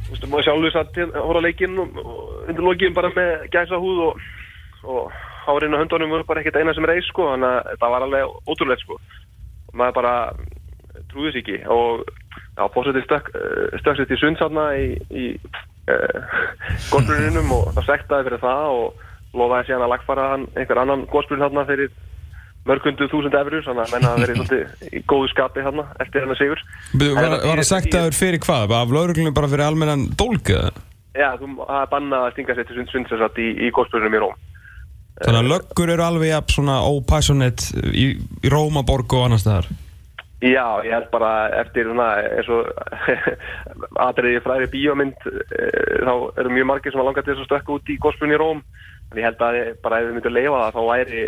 Þú veist, maður sjálfur satt að horfa á leikinn og, og undir lokin bara með gæsa húð og, og hárinn og höndunum voru bara ekkert eina sem reis sko, þannig að þetta var alveg ótrúlegt sko. Og maður bara trúði sér ekki og já, fórsetið stökk, eh, til sundsanna í, í uh, góðsbruninum og það sektaði fyrir það og lofaði síðan að lagfara hann einhver annan góðsbrun þarna fyrir mörgundu þúsund efrur, þannig að menna að verið svolítið í góðu skapi þarna eftir hennar sigur. Var, var það- að sagt aður fyrir hvað? Af lauruglunum bara fyrir almennan dólk eða? Já, þú það er bannað að stinga sér til sund sundsessat í, í góðsbrunum í Róm. Þannig að löggur eru alveg jafn svona ópassionate í, í Rómaborg og annar staðar. Já, ég held bara eftir svona eins og atriði fræri bíómynd e, þá eru mjög margir sem að langa til að stökka út í góðspunni í Róm en ég held að bara ef við myndum leifa það þá væri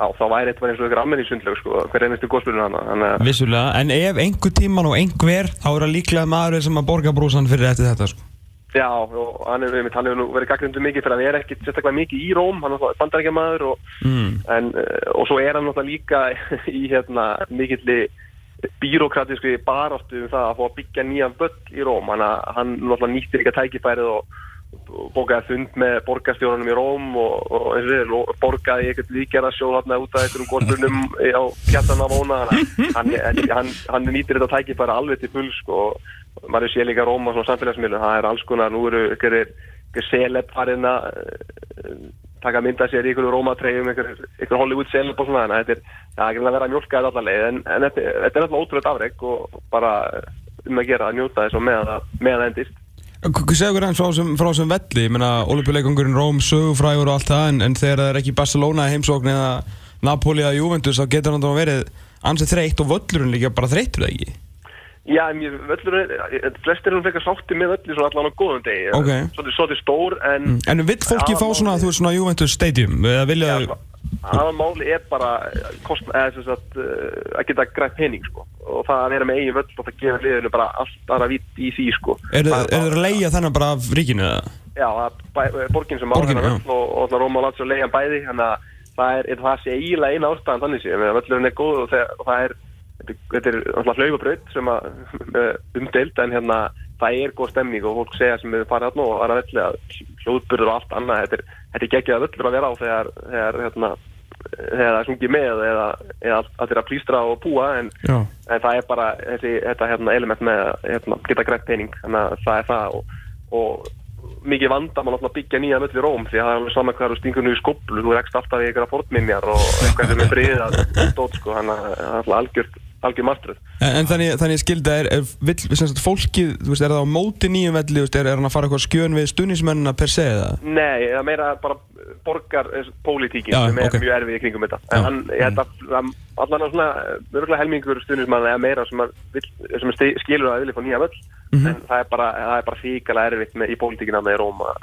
á, þá væri eitthvað eins og ykkur ammenni sundlög sko, hver einnistu góðspunni hana að Vissulega, en ef einhver tíman og einhver þá er það líklega maður sem að borga brúsan fyrir eftir þetta sko. Já, og hann hefur verið gaggrindu mikið fyrir að vera ekkit sérstaklega mikið í Róm, hann er bandarækjamaður og, mm. en, eh, og svo er hann náttúrulega líka í hérna mikilli bírókratísku baráttu um það að fá að byggja nýjan böll í Róm, hann, hann nýttir ekki tækifærið og, bókaði fund með borgarstjórnum í Róm og, og og og borgaði eitthvað líkjara sjó þarna út af einhverjum góðburnum á kjartan af óna hann, hann, hann, hann nýtir þetta tæki bara alveg til full sko, og maður sé líka Róm á svona samfélagsmiðlu, það er alls konar, nú eru einhverjir seleb farin að eh, taka mynda sér í einhverju Rómatreyjum, einhverju einhver Hollywood seleb og svona, þannig að þetta er, það er að vera að mjölka þetta allavega, en, en þetta, þetta er alltaf ótrúlega afreg og bara um að gera að njóta þess og meðan það endist. Segur hans frá sem, frá sem velli, ég meina Olympiuleikangurinn Róm, sögufrægur og allt það en, en þegar það er ekki Barcelona heimsókn eða Napoli eða Juventus þá getur hann þá verið ansið þreytt og völlurinn líka bara þreyttur það ekki? Já, mér, völlurinn, flestir erum frekar sátti með völli svona allan á góðum degi okay. Svolítið svolítið stór en mm. En vill fólki fá svona, þú veist svona Juventus Stadium eða vilja Já, aðal máli er bara kost, eða, sagt, að geta grætt pening sko. og það að vera með eigin völl og það gefur liðinu bara allt aðra vitt í því sko. Er það að leia þennan bara af ríkinu? Já, bæ, borgin sem áhengar völl og, og Róma og Látsjó leiðan bæði þannig að það er, er það sé eiginlega eina ástæðan þannig sé, völlurinn er góð og það, og það er þetta er alltaf hlaupabraut sem að umdeild en hérna það er góð stemning og fólk segja sem við farið hérna og aðra velli að hljóðburður og allt annað þetta er, þetta er geggjað völlur að vera á þegar, þegar, hérna, þegar það sungið með eða, eða að þetta er að plýstra og búa en, en það er bara þessi, þetta hérna, element með að hérna, geta greitt pening þannig að það er það og, og mikið vanda mann að byggja nýja möll í Róm því að það er alveg saman stingur nú í skoblu þú rekst alltaf í einhverja fornminjar og eitthvað sem er friðað sko, þannig að það er alltaf algjört algjör martröð. En, en þannig, þannig skilda er, er vill, sagt, fólkið, veist, er það á móti nýjum velli, veist, er, er hann að fara eitthvað skjön við stunismennina per se eða? Nei, það meira bara borgar pólitíkin sem er okay. mjög erfið í kringum þetta. En hann, ég held að allan að svona, mörgulega helmingur stunismennina er meira sem, vill, sem skilur að vilja fá nýja völl, mm -hmm. en það er bara, bara þýkala erfitt með, í pólitíkina með Róma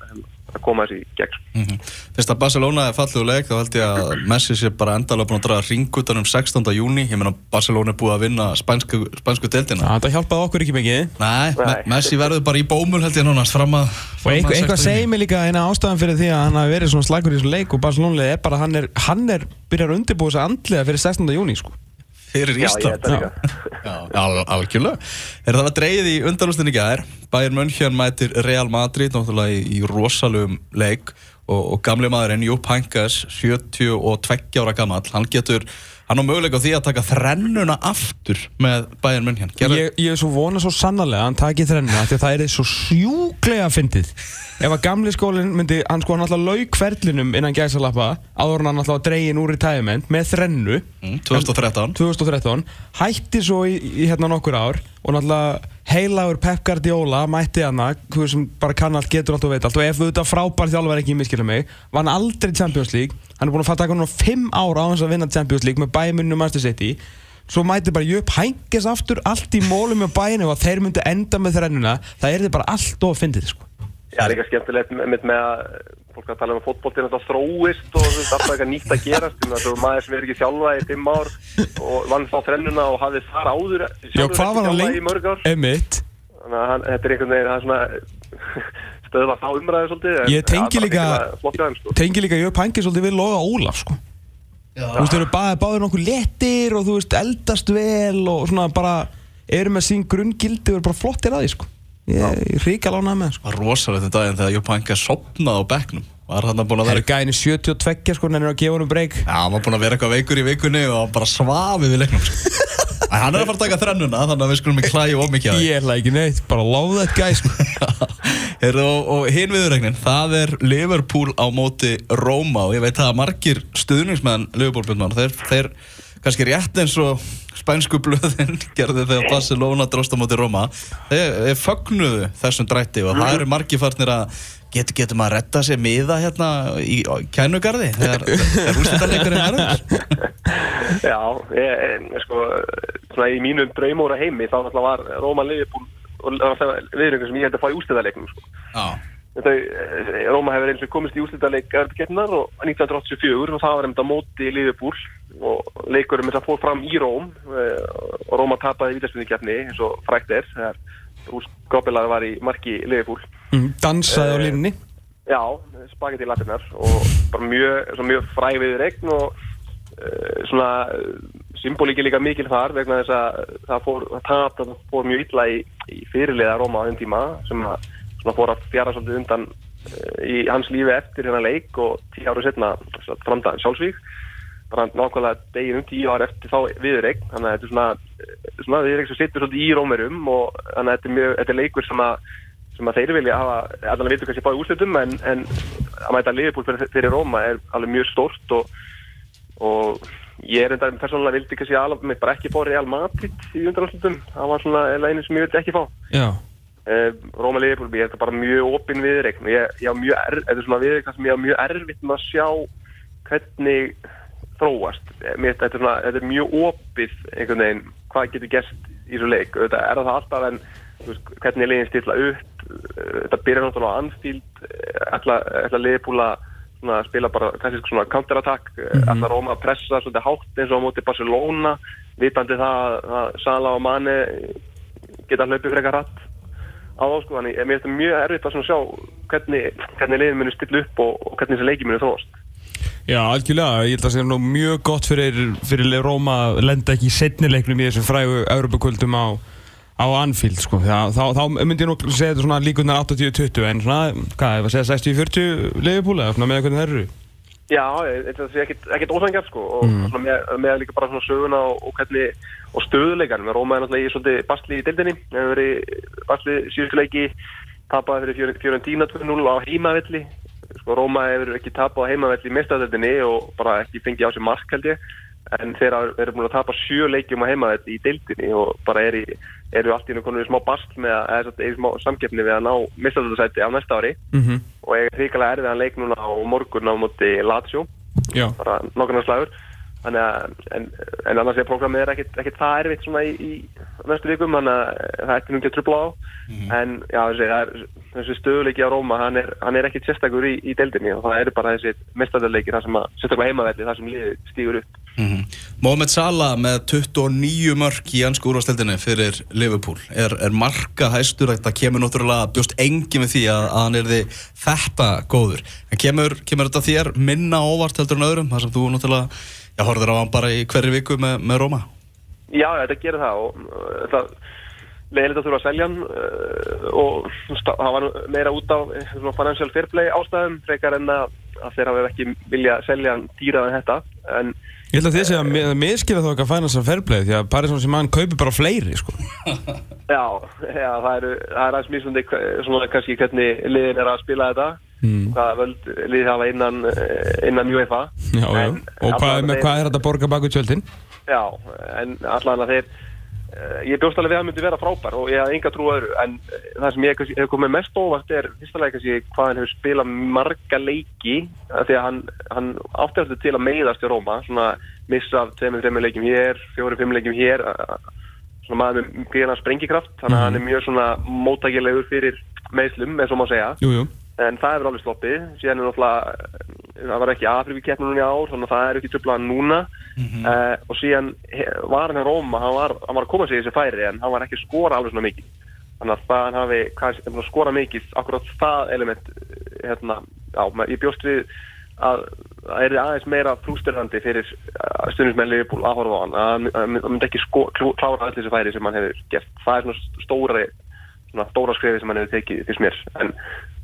að koma þessi gegn. Mm -hmm. Fyrst að Barcelona er leik, þá held ég að Messi sé bara endalega búin að draga ringutan um 16. júni, ég menna Barcelona er búið að vinna spænsku, spænsku deildina. Ja, það hjálpaði okkur ekki mikið. Nei, Nei. Messi verður bara í bómul held ég núna fram að... Og einhver, eitthvað segir mig líka eina ástæðan fyrir því að hann hafi verið svona slagur í þessu leik og Barcelona er bara, hann er, hann er byrjar að undirbúið þess að andlega fyrir 16. júni, sko fyrir Ísland algjörlega. Er það að dreyði í undanlustinni gæðir Bayern München mætir Real Madrid náttúrulega í, í rosalugum leik. Og, og gamli maðurinn Jupp Heynckes 72 ára gammal hann getur hann á möguleika því að taka þrennuna aftur með Bayern München. Ég, ég er svo vonað svo sannarlega að hann taki þrennuna því að það er svo sjúglega fyndið. Ef að gamli skólinn myndi hann sko hann alltaf laug hverlinum innan gæsalappa áður hann alltaf að dreyin úr í tæjument með þrennu. Mm, 2013. 2013 hætti svo í, í hérna nokkur ár og náttúrulega heilagur Pep Guardiola mætti hana, þú sem bara kann allt, getur allt og veit allt. Og ef auðvitað frábær þjálfur ekki miskilja mig, var hann aldrei í Champions League. Hann er búin að að taka núna 5 ára á hans að vinna Champions League með bæmunum Manchester City. Svo mæti bara jöp hængis aftur allt í mólum með bæinu og þeir myndi enda með þrennuna, það er þið bara allt of fyndið sko. Já, það er líka skemmtilegt með, með að fólk að tala um að fótbóltinn er þróist og það er alltaf eitthvað nýtt að gerast það er maður sem er ekki þjálfa í 5 ár og vann þá þrennuna og hafði þar áður Já, hvað var hann lengt? Emitt Þannig að þetta er einhvern veginn, það er svona stöða þá umræðu svolítið. Ég tengi líka, sko. tengi líka Jöp Hangi svolítið við Loga Ólaf, sko. Já. Þú veist, þau eru báðið nokkuð letir og þú veist, eldast vel og svona bara, eru með sín grunngildi og eru bara flottir að því, sko. Ég er rík að lána með, sko. Það var rosalega þetta daginn þegar Jöp Hangi sopnaði á bekknum. Var hann að búin að vera... Það er gæðin í 72, sko, hann er að gefa hann um breyk. Já, hann var búin að vera eitthvað veikur í vikunni og bara svafið við leiknum, sko. Hann er að fara að taka þrennuna þannig að við skulum ekki klæja of mikið það Ég er ekki neitt, bara láða þetta gæs Og, og hinn viðurregnin það er Liverpool á móti Róma og ég veit að margir stuðningsmenn Liverpool þeir, þeir kannski rétt eins og spænsku blöðin gerði þegar Barcelona dróst á móti Róma þeir, fögnuðu þessum drætti og það eru margir farnir að getur maður að retta sér miða hérna í kænugarði þegar húsleikarleikurinn verður? Já, ég, sko, svona í mínum draumóra heimi þá var Róman Liverpool og viðröngur sem ég held að fá í úsleikarleiknum sko. Eh, Róma hefur eins og komist í úsleikarleik erðurgetnar og 1984 og það var á móti í Liverpool og leikurum þess að fór fram í Róm eh, og Róma tapaði í vítarsfjöndingjafni eins og frækt er þegar Skópilag var í marki Liverpool. Mm, Dansaði á línni Já, spagetti latinnar og bara mjög, mjög fræðið regn og svona symbolíki líka mikil þar vegna þess að það fór, það fór mjög illa í, í fyrirliða Róma á þenn tíma sem að, fór að fjara svolítið undan eh, í hans lífi eftir hennar leik og tíu ára setna framdagen sjálfsvík. Bara nákvæmlega deginu tíu ára eftir þá viðreik þannig að þetta er svona, eh, svona viðreik sem sittur svolítið í rómerum og þannig að þetta er, mjög, þetta er leikur sem að sem að þeir vilja hafa, allan veitur kannski báði úrslutum en, en að mæta liðbúl fyrir, fyrir Róma er alveg mjög stórt og, og ég er enda persónulega vildi kannski alveg bara ekki fá Real Madrid í undanúrslutum, það var svona einu sem ég vildi ekki fá. Já, Róma liðbúl, ég er þetta bara mjög opinn viðreikn og ég, ég á mjög erf, þetta er svona viðreikn sem ég á mjög erfitt með að sjá hvernig þróast. Mér, þetta, er svona, þetta er mjög opið einhvern veginn, hvað getur gerst í svo leik, þetta er það alltaf en veist, hvernig liðin stilla upp eh, þetta byrjar náttúrulega á Anfield. Ætla liðbúla að spila bara klassisk svona counterattack. Mm -hmm. ætla Róma að pressa svolítið hátt eins og á móti Barcelona. Vitandi það að Sala og Mane geta hlaupið frekar rætt á sko, þannig mér finnst þetta mjög erfitt að sjá hvernig, hvernig liðin muni stilla upp og, og hvernig þessi leiki muni þróast. Já, algjörlega, ég held að það sé nú mjög gott fyrir, fyrir Róma að lenda ekki í setnileiknum í þessum frægu Europakvöldum á á Anfield sko, þá, þá, þá myndi ég nú segja þetta svona líkunar 80-20 en svona, hvað, ég var að segja 60-40 leifupúla, svona með hvernig það eru? Já, þetta sé ekkert ósangjart sko og mm. svona með, með líka bara svona söguna og, og hvernig, og stöðuleikar með Róma er náttúrulega í svolítið bastli í dildinni við hefur verið bastli síðustu leiki tapaði fyrir Fiorentina 2-0 á heimavelli. Sko Róma hefur ekki tapað á heimavelli í mestaðöldinni og bara ekki fengið á sig mark held ég. En þeir eru búin að tapa sjö leikjum á heimavelli í dildinni og bara er eru allt í nú konur í smá bast með að, eða smá samkeppni við að ná mistaldasæti á næsta ári. Mm -hmm. og ég er hrikalega erfiðan leik núna á morgun á móti Lazio. Já. bara nokkurnar slagur þannig að, en, en annars er prógramið er ekkit, ekkit það erfitt svona í, í næstu vikum, þannig að það er ekki núntið trubla á, mm -hmm. en já þessi, er, þessi stöðuleiki á Róma, hann er, hann er ekkit sérstakur í, í deildinni og það eru bara þessi mestadaleiki, það sem að, sérstaklega heimavelli, það sem liði stýgur upp Mm -hmm. Mohamed Salah með 29 mörg í ansku úrvasteldinni fyrir Liverpool er, er marka hæstur þetta kemur náttúrulega bjóst engi með því að, að hann er því þetta góður en kemur, kemur þetta þér minna óvart heldur en öðrum þar sem þú náttúrulega já, horfður á hann bara í hverju viku með, með Róma Já, þetta gerir það og uh, það leiðilegt að þurfa að selja hann uh, og það var meira út á uh, financial fair play ástæðum frekar en að, að þeir hafa ekki vilja selja hann dýraðan þetta en Ég held að þið sé að miskila þá ekki að fæna þess að ferrbleið því að Paris Saint-Germain kaupir bara fleiri sko. Já, já, það er aðeins mjög svona kannski hvernig liðin er að spila þetta mm. hvað völd liðið hafa innan, innan UEFA Já, já, og hvað, með, hvað er þetta borga baku tjöldin? Já, en allan að þeir ég bjóst alveg að það myndi vera frábær og ég hafði enga trú öðru en það sem ég hef komið mest óvart er kannski hvað hann hefur spilað marga leiki því að hann, hann eftir til að meiðast í Róma svona missa af 2-5 leikim hér 4-5 leikim hér svona maður með gríðan sprengikraft þannig að hann er mjög svona móttækilegur fyrir meðslum eins og maður segja jú, jú. En það hefur alveg sloppið. Síðan er náttúrulega það var ekki afrið við keppnum núna í ár þannig að það er ekki tröflað núna. Mm -hmm. uh, og síðan var hann í Róma hann var, hann var að koma sig í þessi færi en hann var ekki skora alveg svona mikið. Þannig að það hafi hvað, skora mikið akkurat það element hérna, já, ég bjóst við að það er aðeins meira frústurhandi fyrir stundismenn Leopold að horfa á hann að hann myndi ekki sko, klára allir þessi færi sem hann hefur gert. Það er svona stóra svona stóra skrifi sem hann hefur tekið fyrst mér. En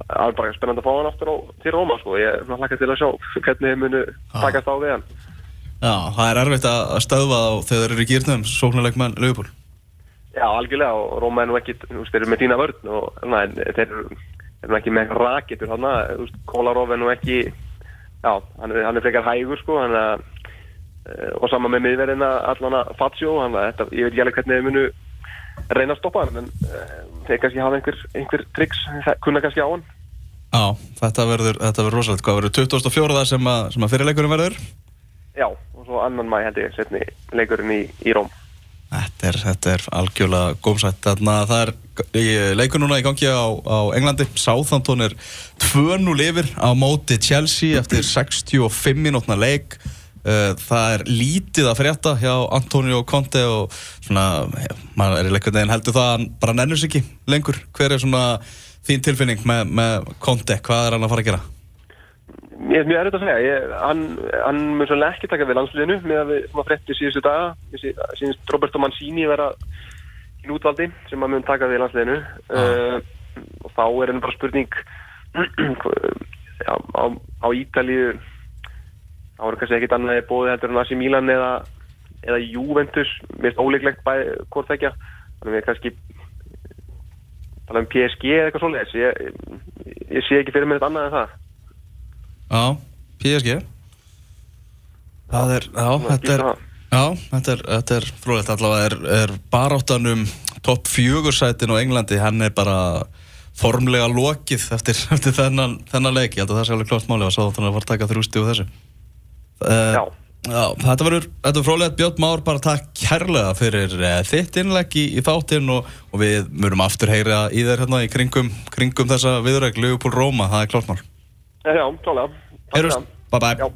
það er bara spennand að fá hann aftur á, til Róma sko, ég er hlakka til að sjá hvernig þið munu takast á við hann. Já, það er erfitt að stöðva þá þegar þeir eru í gýrnum, sóknarleikmann Leopold Já, algjörlega og Róma er nú ekki, þú veist, þeir eru með dýna vörn og na, þeir eru nú ekki með raketur hann að Kólaróf er nú ekki já, hann er, hann er frekar hægur sko hann að, og sama með miðverðina allan að Fatsjó, hann þetta, ég veit ekki alveg hvernig þið munu reyna að stoppa hann en uh, þeir kannski hafa einhver, einhver triks kunna kannski á hann. Já, þetta verður, þetta verður rosalega hvað verður 2004 sem að, sem að fyrirleikurinn verður? Já, og svo annan mæ held ég setni leikurinn í, í Róm. Þetta er, þetta er algjörlega gómsætt. Þannig að það er leikur núna í gangi á, á Englandi. Southampton er 2-0 yfir á móti Chelsea eftir 65 minútna leik það er lítið að frétta hjá Antonio Conte og svona, maður er leikundin en heldur það að hann bara nennur sig ekki lengur. Hver er svona þín tilfinning með, með Conte, hvað er hann að fara að gera? Ég er mjög erfitt að segja. Ég, hann, hann mun svolítið ekki taka við landsliðinu með að við svona frétti síðustu daga. Sínst Roberto Mancini vera í útvaldi sem að mun taka við landsliðinu. Ah. uh, og þá er henni bara spurning já, á, á Ítalíu þá er kannski ekkit annað bóði heldur en AC Milan eða, eða Juventus. Mér finnst ólíklegt bæði hvort þekkja þannig við kannski tala um PSG eða eitthvað svoleiðis. Ég, ég, ég sé ekki fyrir mér þetta annað en það. Já, PSG Það er, já, þetta er það. Já, þetta er, þetta er frólægt allavega er, er baráttanum topp fjögursætin á Englandi, hann er bara formlega lokið eftir, eftir þennan, þennan leik, ég held að það sé alveg klart máli og svo þannig að var að taka þrjústi úr þessu Já. Já, þetta verður, þetta er frólægt Björn Már, bara takk kærlega fyrir uh, þitt innlegg í, í þáttinn og, og við murum aftur heyra í þér hérna í kringum, kringum þessa viðræk Leopold Róma, það er klart mál Já, klálega. Bye bye Já.